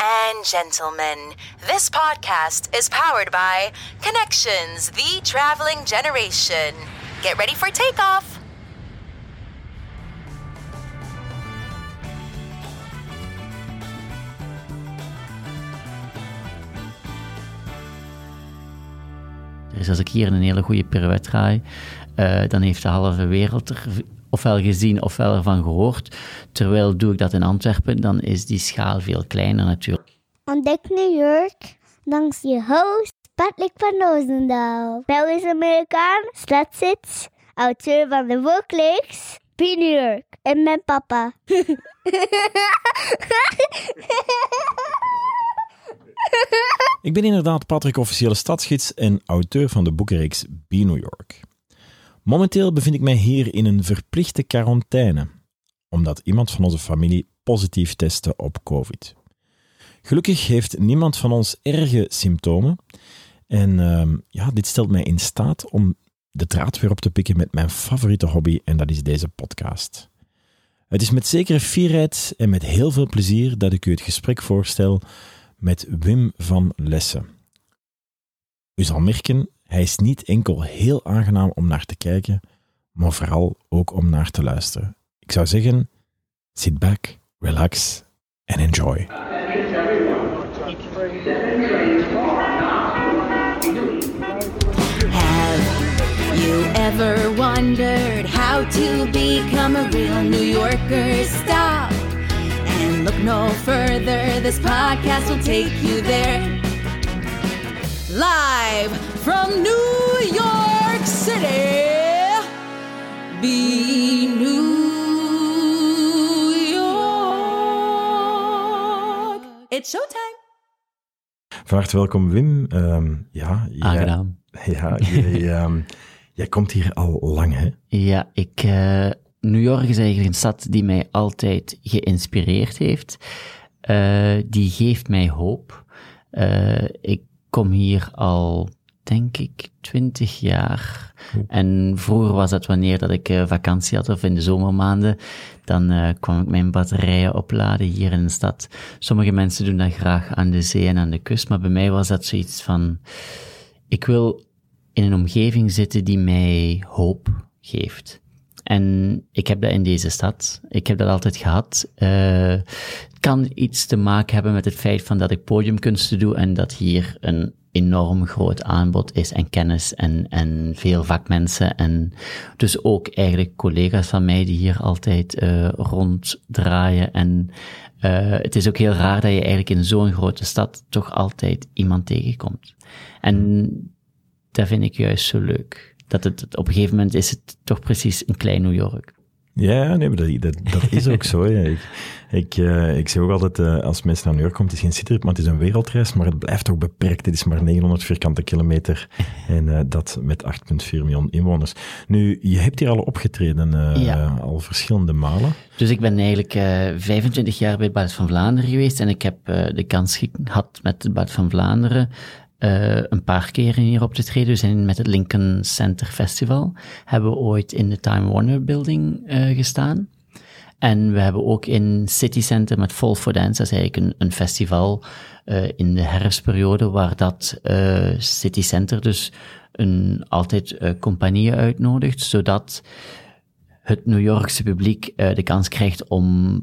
And gentlemen, this podcast is powered by Connections, the traveling generation. Get ready for takeoff. Dus als ik hier een hele goede pirouette draai, uh, dan heeft de halve wereld er ofwel gezien ofwel ervan gehoord. Terwijl doe ik dat in Antwerpen, dan is die schaal veel kleiner natuurlijk. Ontdek New York dankzij je host Patrick van Roosendaal. Belgisch-Amerikaan, stadsits, auteur van de boekleeks New York en mijn papa. Ik ben inderdaad Patrick, officiële stadsgids en auteur van de boekenreeks Be New York. Momenteel bevind ik mij hier in een verplichte quarantaine, omdat iemand van onze familie positief testte op COVID. Gelukkig heeft niemand van ons erge symptomen. En uh, ja, dit stelt mij in staat om de draad weer op te pikken met mijn favoriete hobby, en dat is deze podcast. Het is met zekere fierheid en met heel veel plezier dat ik u het gesprek voorstel met Wim van Lessen. U zal merken, hij is niet enkel heel aangenaam om naar te kijken, maar vooral ook om naar te luisteren. Ik zou zeggen, sit back, relax and enjoy. You ever wondered how to become a real New Yorker? Stop and look no further. This podcast will take you there. Live from New York City, be New York. It's showtime. Van harte welkom, Wim. Um, ja, jij, Aangenaam. Ja, jij, um, jij komt hier al lang, hè? Ja, ik, uh, New York is eigenlijk een stad die mij altijd geïnspireerd heeft. Uh, die geeft mij hoop. Uh, ik kom hier al, denk ik, twintig jaar. En vroeger was dat wanneer dat ik uh, vakantie had of in de zomermaanden, dan uh, kwam ik mijn batterijen opladen hier in de stad. Sommige mensen doen dat graag aan de zee en aan de kust, maar bij mij was dat zoiets van, ik wil in een omgeving zitten die mij hoop geeft. En ik heb dat in deze stad. Ik heb dat altijd gehad. Uh, het kan iets te maken hebben met het feit van dat ik podiumkunsten doe en dat hier een enorm groot aanbod is en kennis en, en veel vakmensen en dus ook eigenlijk collega's van mij die hier altijd uh, ronddraaien en uh, het is ook heel raar dat je eigenlijk in zo'n grote stad toch altijd iemand tegenkomt. En dat vind ik juist zo leuk dat het op een gegeven moment is het toch precies een klein New York. Ja, nee, maar dat, dat, dat is ook zo. Ja. Ik, ik, uh, ik zeg ook altijd, uh, als mensen naar New York komen, het is geen citytrip, maar het is een wereldreis, maar het blijft ook beperkt. Het is maar 900 vierkante kilometer en uh, dat met 8,4 miljoen inwoners. Nu, je hebt hier al opgetreden, ja. al verschillende malen. Dus ik ben eigenlijk 25 jaar bij het Bad van Vlaanderen geweest en ik heb de kans gehad met het Bad van Vlaanderen uh, een paar keren hier op te treden. We zijn met het Lincoln Center Festival. Hebben we ooit in de Time Warner Building uh, gestaan. En we hebben ook in City Center met Fall for Dance, dat is eigenlijk een, festival uh, in de herfstperiode, waar dat City Center dus een, altijd compagnieën uitnodigt, zodat het New Yorkse publiek de kans krijgt om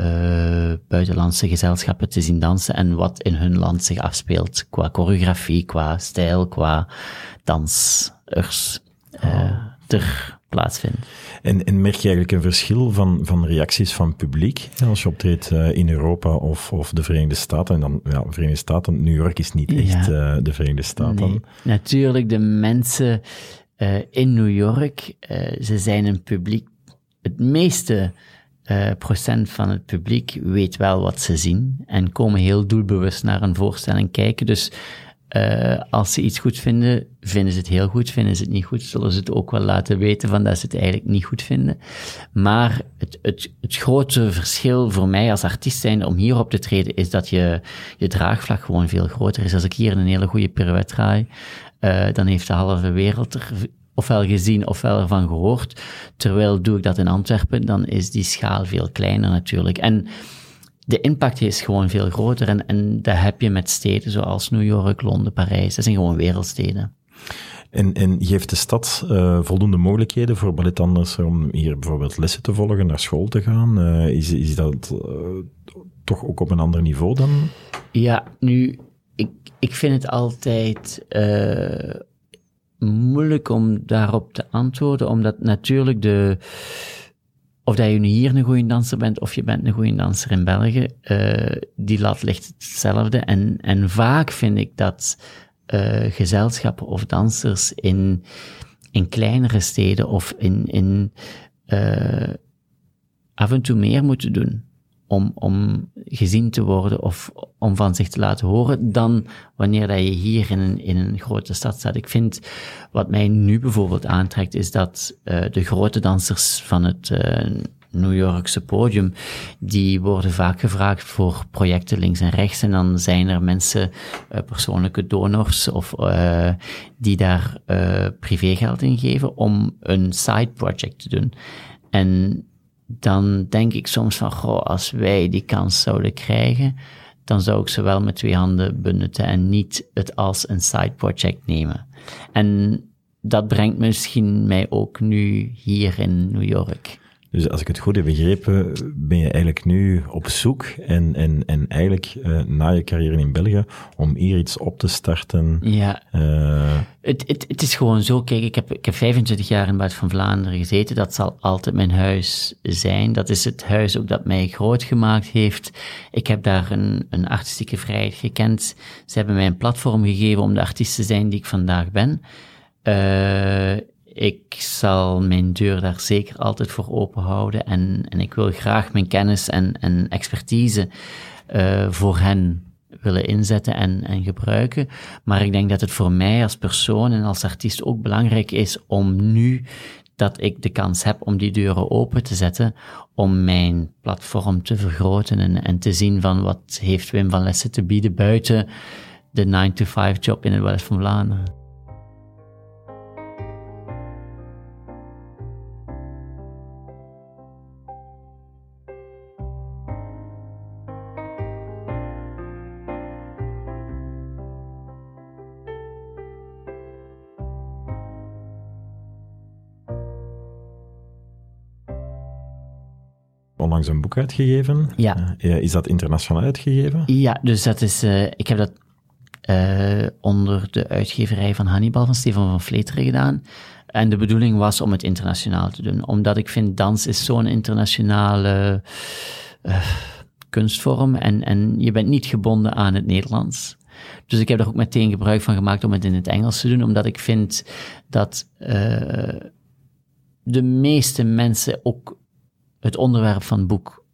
uh, buitenlandse gezelschappen te zien dansen en wat in hun land zich afspeelt qua choreografie, qua stijl, qua dansers uh, ter plaatsvindt. En, en merk je eigenlijk een verschil van, van reacties van publiek als je optreedt uh, in Europa of, of de Verenigde Staten? En dan, ja, de Verenigde Staten, New York is niet echt ja. de Verenigde Staten. Nee. Natuurlijk, de mensen in New York, ze zijn een publiek, het meeste uh, procent van het publiek weet wel wat ze zien en komen heel doelbewust naar een voorstelling kijken. Dus uh, als ze iets goed vinden, vinden ze het heel goed. Vinden ze het niet goed, zullen ze het ook wel laten weten van dat ze het eigenlijk niet goed vinden. Maar het, het, het grote verschil voor mij als artiest zijn om hier op te treden, is dat je, je draagvlak gewoon veel groter is. Als ik hier een hele goede pirouette draai, uh, dan heeft de halve wereld er ofwel gezien ofwel ervan gehoord. Terwijl doe ik dat in Antwerpen, dan is die schaal veel kleiner natuurlijk. En de impact is gewoon veel groter. En, en dat heb je met steden zoals New York, Londen, Parijs. Dat zijn gewoon wereldsteden. En, en geeft de stad uh, voldoende mogelijkheden voor balletdansers om hier bijvoorbeeld lessen te volgen, naar school te gaan? Uh, is, is dat uh, toch ook op een ander niveau dan? Ja, nu, ik, ik vind het altijd moeilijk om daarop te antwoorden, omdat natuurlijk de of dat je nu hier een goede danser bent of je bent een goede danser in België, uh, die lat ligt hetzelfde. En, en vaak vind ik dat uh, gezelschappen of dansers in, in kleinere steden of in, in uh, af en toe meer moeten doen om, om gezien te worden of om van zich te laten horen dan wanneer dat je hier in een, in een grote stad staat. Ik vind, wat mij nu bijvoorbeeld aantrekt, is dat uh, de grote dansers van het uh, New Yorkse podium, die worden vaak gevraagd voor projecten links en rechts. En dan zijn er mensen, uh, persoonlijke donors, of uh, die daar uh, privégeld in geven om een side project te doen. En dan denk ik soms van, goh, als wij die kans zouden krijgen, dan zou ik ze wel met twee handen benutten en niet het als een side project nemen. En dat brengt misschien mij ook nu hier in New York. Dus als ik het goed heb begrepen, ben je eigenlijk nu op zoek en, en, en eigenlijk uh, na je carrière in België om hier iets op te starten. Ja. Uh... Het, het, het is gewoon zo, kijk, ik heb, ik heb 25 jaar in Bad van Vlaanderen gezeten. Dat zal altijd mijn huis zijn. Dat is het huis ook dat mij groot gemaakt heeft. Ik heb daar een, een artistieke vrijheid gekend. Ze hebben mij een platform gegeven om de artiest te zijn die ik vandaag ben. Uh, ik zal mijn deur daar zeker altijd voor open houden en, en ik wil graag mijn kennis en, en expertise uh, voor hen willen inzetten en, en gebruiken. Maar ik denk dat het voor mij als persoon en als artiest ook belangrijk is om nu dat ik de kans heb om die deuren open te zetten, om mijn platform te vergroten en, en te zien van wat heeft Wim van Lessen te bieden buiten de 9-to-5 job in het West van Vlaanderen. Onlangs een boek uitgegeven. Ja. Uh, is dat internationaal uitgegeven? Ja, dus dat is, uh, ik heb dat onder de uitgeverij van Hannibal van Stefan van Vleteren gedaan. En de bedoeling was om het internationaal te doen, omdat ik vind dans is zo'n internationale kunstvorm en, en je bent niet gebonden aan het Nederlands. Dus ik heb er ook meteen gebruik van gemaakt om het in het Engels te doen, omdat ik vind dat de meeste mensen ook het onderwerp van het boek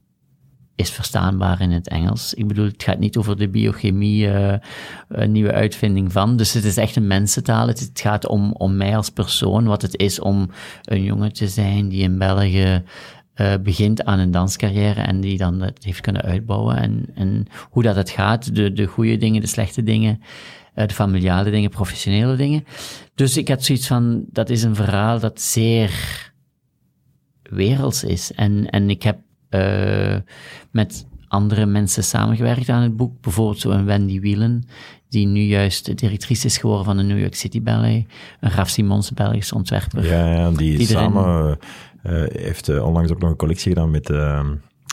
is verstaanbaar in het Engels. Ik bedoel, het gaat niet over de biochemie, uh, een nieuwe uitvinding van. Dus het is echt een mensentaal. Het, gaat om, om mij als persoon, wat het is om een jongen te zijn die in België uh, begint aan een danscarrière en die dan het heeft kunnen uitbouwen. En, en hoe dat het gaat, de, de goede dingen, de slechte dingen, uh, de familiale dingen, professionele dingen. Dus ik had zoiets van, dat is een verhaal dat zeer werelds is. En, en ik heb uh, met andere mensen samengewerkt aan het boek. Bijvoorbeeld zo'n Wendy Wielen, die nu juist directrice is geworden van de New York City Ballet. Een Graf Simons Belgische ontwerper. Ja, ja die, die samen uh, heeft uh, onlangs ook nog een collectie gedaan met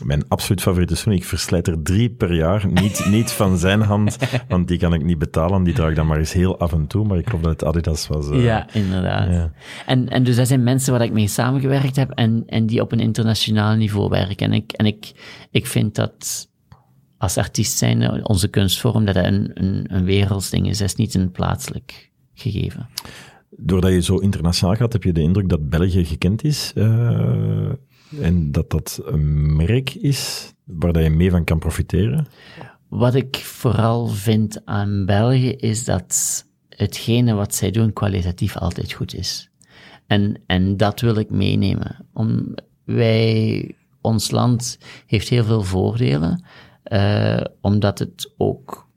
mijn absoluut favoriete schoen. Ik verslijt er drie per jaar. Niet, niet van zijn hand, want die kan ik niet betalen. Die draag ik dan maar eens heel af en toe. Maar ik geloof dat het Adidas was. Uh, ja, inderdaad. Ja. En, en dus dat zijn mensen waar ik mee samengewerkt heb en, en die op een internationaal niveau werken. En ik, en ik, ik vind dat als artiest zijn, onze kunstvorm, dat dat een, een, een wereldsding is. Dat is niet een plaatselijk gegeven. Doordat je zo internationaal gaat, heb je de indruk dat België gekend is? Uh en dat dat een merk is waar je mee van kan profiteren? Wat ik vooral vind aan België is dat hetgene wat zij doen kwalitatief altijd goed is. En, en dat wil ik meenemen. Om, wij, ons land heeft heel veel voordelen, uh, omdat het ook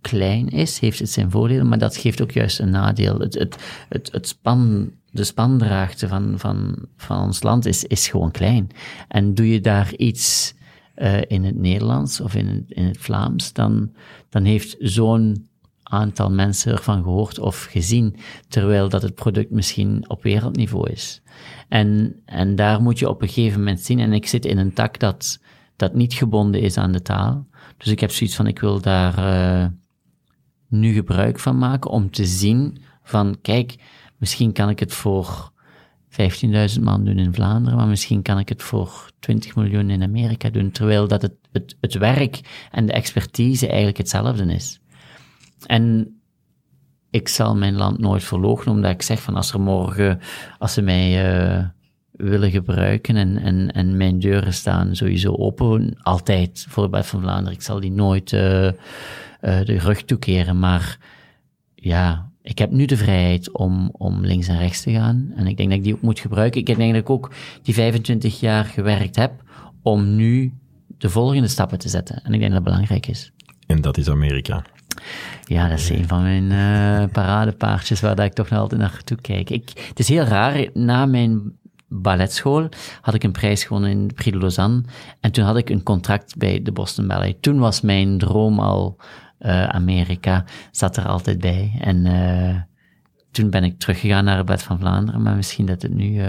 klein is, heeft het zijn voordelen, maar dat geeft ook juist een nadeel. Het, het, het, het span de spandraagte van, van, van ons land is, is gewoon klein. En doe je daar iets eh, in het Nederlands of in het, in het Vlaams, dan, dan heeft zo'n aantal mensen ervan gehoord of gezien, terwijl dat het product misschien op wereldniveau is. En, en daar moet je op een gegeven moment zien, en ik zit in een tak dat, dat niet gebonden is aan de taal. Dus ik heb zoiets van, ik wil daar uh, nu gebruik van maken om te zien van, kijk, misschien kan ik het voor 15.000 man doen in Vlaanderen, maar misschien kan ik het voor 20 miljoen in Amerika doen, terwijl dat het, het, het werk en de expertise eigenlijk hetzelfde is. En ik zal mijn land nooit verloochenen, omdat ik zeg van als er morgen, als ze mij uh, willen gebruiken en, en, en mijn deuren staan sowieso open, altijd voor Bad van Vlaanderen. Ik zal die nooit uh, uh, de rug toekeren, maar ja, ik heb nu de vrijheid om, om links en rechts te gaan. En ik denk dat ik die ook moet gebruiken. Ik denk dat ik ook die 25 jaar gewerkt heb om nu de volgende stappen te zetten. En ik denk dat dat belangrijk is. En dat is Amerika. Ja, dat is een van mijn uh, paradepaardjes waar dat ik toch nog altijd naartoe kijk. Ik, het is heel raar, na mijn balletschool had ik een prijs gewonnen in Prix de Lausanne. En toen had ik een contract bij de Boston Ballet. Toen was mijn droom al uh, Amerika, zat er altijd bij. En uh, toen ben ik teruggegaan naar het Bed van Vlaanderen, maar misschien dat het nu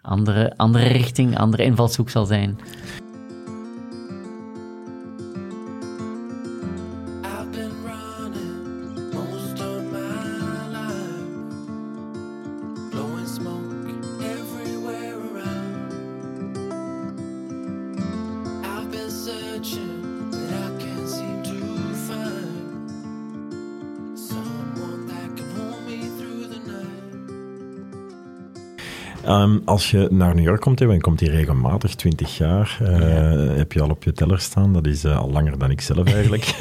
andere, andere richting, andere invalshoek zal zijn. Um, als je naar New York komt, en je komt hier regelmatig, 20 jaar, uh, ja. heb je al op je teller staan. Dat is uh, al langer dan ik zelf eigenlijk.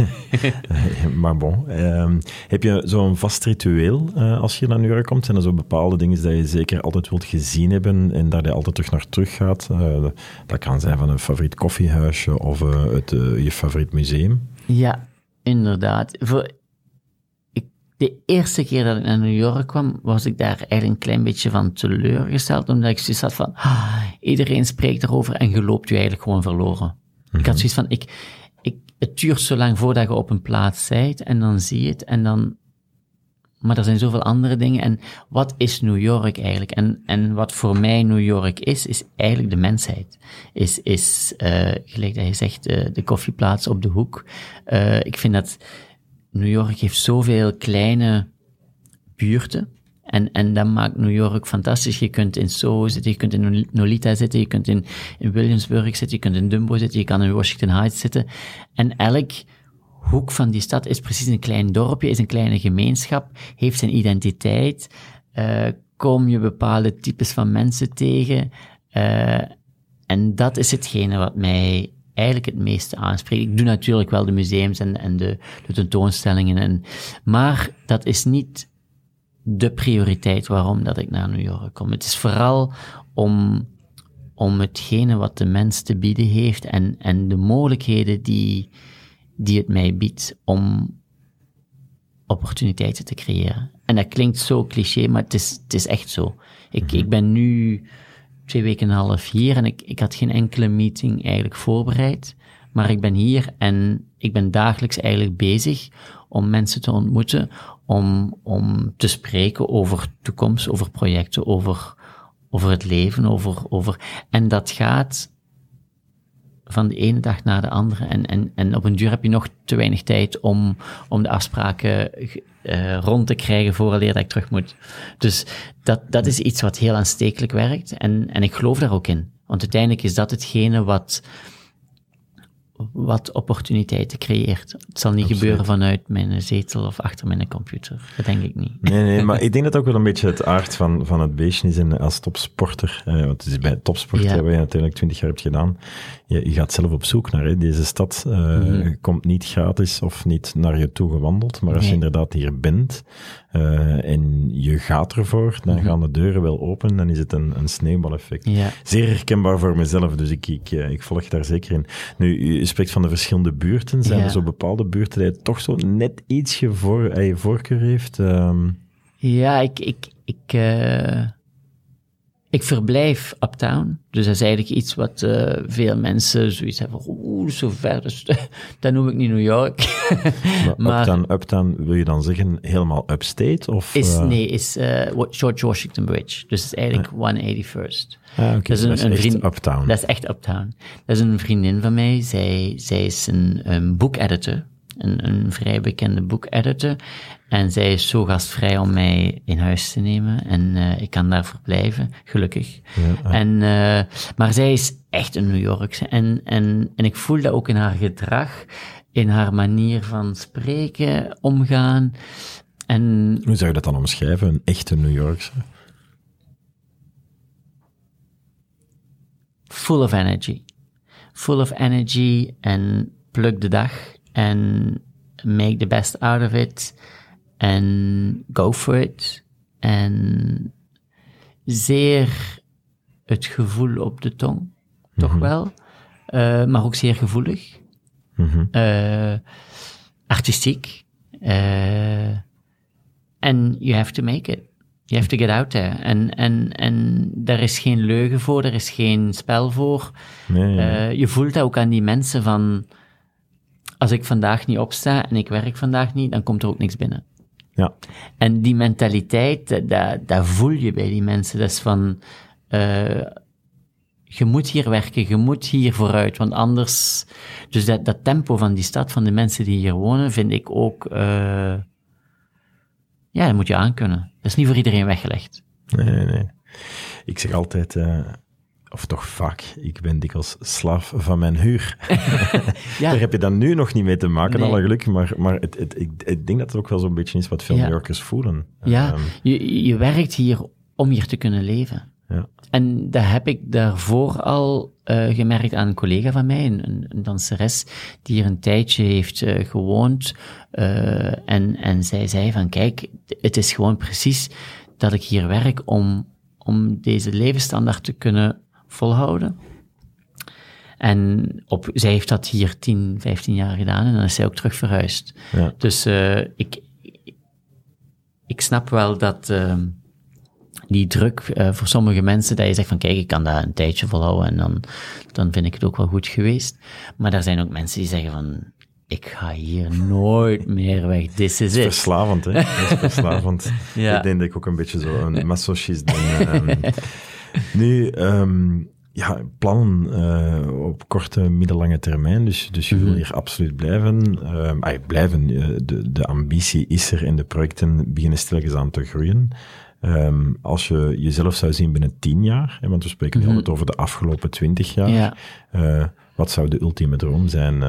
maar bon. Um, heb je zo'n vast ritueel uh, als je naar New York komt? Zijn er zo bepaalde dingen die je zeker altijd wilt gezien hebben en daar je altijd terug naar terug gaat? dat kan zijn van een favoriet koffiehuisje of het, je favoriet museum. Ja, inderdaad. Voor, de eerste keer dat ik naar New York kwam, was ik daar eigenlijk een klein beetje van teleurgesteld, omdat ik zoiets had van, ah, iedereen spreekt erover en je loopt je eigenlijk gewoon verloren. Ik had zoiets van, ik, ik, het duurt zo lang voordat je op een plaats bent en dan zie je het en dan, maar er zijn zoveel andere dingen en wat is New York eigenlijk? En, en wat voor mij New York is, is eigenlijk de mensheid. Is, is uh, gelijk dat je zegt, uh, de koffieplaats op de hoek. Uh, ik vind dat, New York heeft zoveel kleine buurten. En, en dat maakt New York fantastisch. Je kunt in Soho zitten, je kunt in Nolita zitten, je kunt in, in Williamsburg zitten, je kunt in Dumbo zitten, je kan in Washington Heights zitten. En elk hoek van die stad is precies een klein dorpje, is een kleine gemeenschap, heeft zijn identiteit. Uh, kom je bepaalde types van mensen tegen. Uh, en dat is hetgene wat mij eigenlijk het meeste aanspreekt. Ik doe natuurlijk wel de museums en, en de, de tentoonstellingen, en, maar dat is niet de prioriteit waarom dat ik naar New York kom. Het is vooral om, om hetgene wat de mens te bieden heeft en, en de mogelijkheden die, die het mij biedt om opportuniteiten te creëren. En dat klinkt zo cliché, maar het is, het is echt zo. Ik, ik ben nu twee weken en een half hier en ik, ik had geen enkele meeting eigenlijk voorbereid. Maar ik ben hier en ik ben dagelijks eigenlijk bezig om mensen te ontmoeten, om, om te spreken over toekomst, over projecten, over, over het leven, over, over, en dat gaat van de ene dag naar de andere. En, en, en op een duur heb je nog te weinig tijd om, om de afspraken uh, rond te krijgen vooraleer dat ik terug moet. Dus dat, dat is iets wat heel aanstekelijk werkt. En, en ik geloof daar ook in. Want uiteindelijk is dat hetgene wat, wat opportuniteiten creëert. Het zal niet gebeuren vanuit mijn zetel of achter mijn computer. Dat denk ik niet. Nee, nee, maar ik denk dat ook wel een beetje het aard van, van het beestje is en als topsporter. Eh, want het is bij topsport ja. waar je natuurlijk twintig jaar hebt gedaan. Je, je, gaat zelf op zoek naar. Hè. Deze stad uh, mm-hmm. komt niet gratis of niet naar je toe gewandeld. Maar als nee. je inderdaad hier bent uh, en je gaat ervoor, dan mm-hmm. gaan de deuren wel open. Dan is het een, een sneeuwbaleffect. Ja. Zeer herkenbaar voor mezelf, dus ik, ik, ik volg daar zeker in. Nu, je spreekt van de verschillende buurten. Zijn Ja. er zo bepaalde buurten die toch zo net ietsje voor, eh, je voorkeur heeft? Um, Ja, ik, ik, ik, uh, ik verblijf uptown. Dus dat is eigenlijk iets wat eh, veel mensen zoiets hebben van, oeh, zo ver. Dus, dat noem ik niet New York. Maar, Maar- uptown, uptown, wil je dan zeggen helemaal upstate? Of, is, eh, nee, is eh, George Washington Bridge. Dus het is eigenlijk 181st. Ah, oké, Dat is een- een echt vriend- uptown. Dat is echt uptown. Dat is een vriendin van mij. Zij, zij is een, een boekeditor. Een, een vrij bekende boekeditor. En zij is zo gastvrij om mij in huis te nemen. En eh, ik kan daar verblijven, gelukkig. En, eh, maar zij is echt een New Yorkse. En, en, en ik voel dat ook in haar gedrag. In haar manier van spreken, omgaan. En Hoe zou je dat dan omschrijven? Een echte New Yorkse? full of energy. Full of energy en pluk de dag en make the best out of it en go for it. En zeer het gevoel op de tong, toch wel. Eh, maar ook zeer gevoelig. Mhm. Eh, artistiek. Eh, En you have to make it. You have to get out there. En, en, en daar is geen leugen voor, er is geen spel voor. Nee, je voelt dat ook aan die mensen van, als ik vandaag niet opsta en ik werk vandaag niet, dan komt er ook niks binnen. ja. En die mentaliteit, dat, dat, dat voel je bij die mensen. Dat is van, eh, je moet hier werken, je moet hier vooruit, want anders... Dus dat, dat tempo van die stad, van de mensen die hier wonen, vind ik ook... eh, ja, dat moet je aankunnen. Dat is niet voor iedereen weggelegd. Nee, nee, nee. Ik zeg altijd, eh, of toch vaak, ik ben dikwijls slaaf van mijn huur. Ja, Daar heb je dan nu nog niet mee te maken, Nee. alle geluk, maar, maar het, het, ik, ik denk dat het ook wel zo'n beetje is wat veel Ja. New Yorkers voelen. ja Ehm, je, je werkt hier om hier te kunnen leven. ja. En dat heb ik daarvoor al eh, gemerkt aan een collega van mij, een, een, een danseres, die hier een tijdje heeft eh, gewoond. eh, en, en zij zei van, kijk, het is gewoon precies dat ik hier werk om, om deze levensstandaard te kunnen volhouden. En op, zij heeft dat hier 10, 15 jaar gedaan en dan is zij ook terug verhuisd. Ja. Dus eh, ik, ik snap wel dat ehm, die druk eh, voor sommige mensen, dat je zegt van kijk, ik kan dat een tijdje volhouden en dan, dan vind ik het ook wel goed geweest. Maar er zijn ook mensen die zeggen van ik ga hier nooit meer weg, this is it. Verslavend, hè? Dat is verslavend. Ja. Ik denk dat ik ook een beetje zo een masochist ben. ehm. nu, ehm, ja, plannen eh, op korte, middellange termijn. Dus, dus je Mhm. wil hier absoluut blijven. Ehm blijven. eh, de, de ambitie is er en de projecten beginnen stilletjes aan te groeien. Ehm, als je jezelf zou zien binnen tien jaar, hè, want we spreken nu Mhm. altijd over de afgelopen twintig jaar. Ja. eh, wat zou de ultieme droom zijn?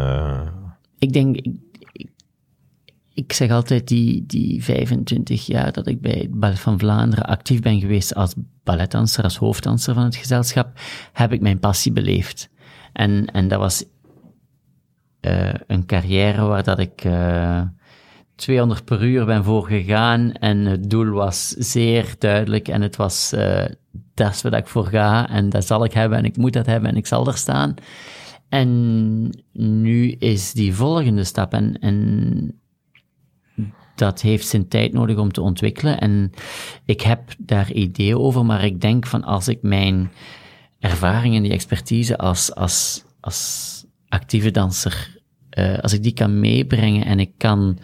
Ik denk, ik, ik, zeg altijd die, die 25 jaar dat ik bij het van Vlaanderen actief ben geweest als balletdanser, als hoofddanser van het gezelschap, heb ik mijn passie beleefd. En, en dat was eh, een carrière waar dat ik eh 200 per uur ben voor gegaan en het doel was zeer duidelijk en het was, eh dat is wat ik voor ga en dat zal ik hebben en ik moet dat hebben en ik zal er staan. En nu is die volgende stap en, en dat heeft zijn tijd nodig om te ontwikkelen. En ik heb daar ideeën over, maar ik denk van als ik mijn ervaring en die expertise als, als, als actieve danser, eh, als ik die kan meebrengen en ik kan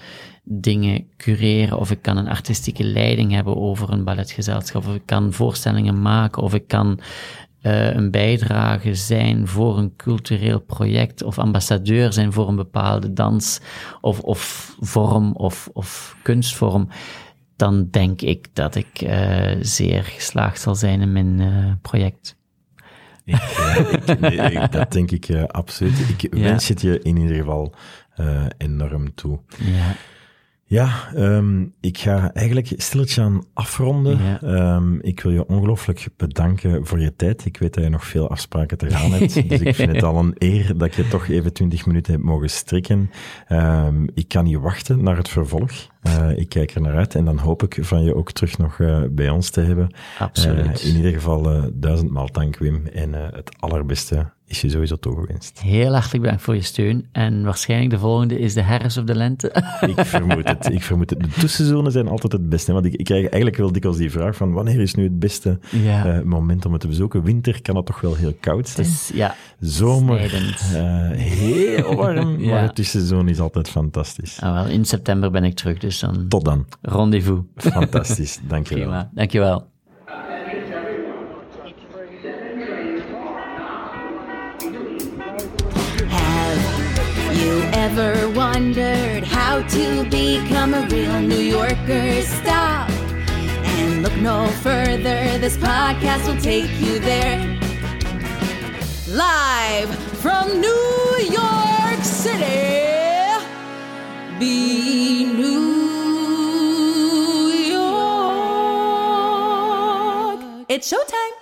dingen cureren of ik kan een artistieke leiding hebben over een balletgezelschap of ik kan voorstellingen maken of ik kan eh, een bijdrage zijn voor een cultureel project of ambassadeur zijn voor een bepaalde dans of, of vorm of, of kunstvorm, dan denk ik dat ik eh, zeer geslaagd zal zijn in mijn eh, project. Ik, ik- nee, ik- dat denk ik absoluut. Ik Ja. wens het je in ieder geval enorm toe. Ja, Ja, ehm, ik ga eigenlijk stilletjes aan afronden. Ja. Ehm, ik wil je ongelooflijk bedanken voor je tijd. Ik weet dat je nog veel afspraken te gaan hebt. dus ik vind het al een eer dat je toch even 20 minuten hebt mogen strikken. Ehm, ik kan niet wachten naar het vervolg. Eh, ik kijk er naar uit en dan hoop ik van je ook terug nog eh, bij ons te hebben. absoluut. Eh, in ieder geval duizendmaal dank Wim en het allerbeste is je sowieso toegewenst. Heel hartelijk bedankt voor je steun. En waarschijnlijk de volgende is de herfst of de lente. Ik vermoed het. Ik vermoed het. De tussenseizoenen zijn altijd het beste. Want ik, ik krijg eigenlijk wel dikwijls die vraag van wanneer is nu het beste Ja. eh, moment om het te bezoeken. Winter kan het toch wel heel koud zijn. Dus ja, Zomer eh, heel warm, Ja. maar het tussenseizoen is altijd fantastisch. ah, wel, in september ben ik terug, dus dan Tot dan. rendezvous. Fantastisch. Dank je wel. Prima, dankjewel. Have to become a real New Yorker? Stop and look no further. This podcast will take you there. Live from New York City, be New York. It's showtime.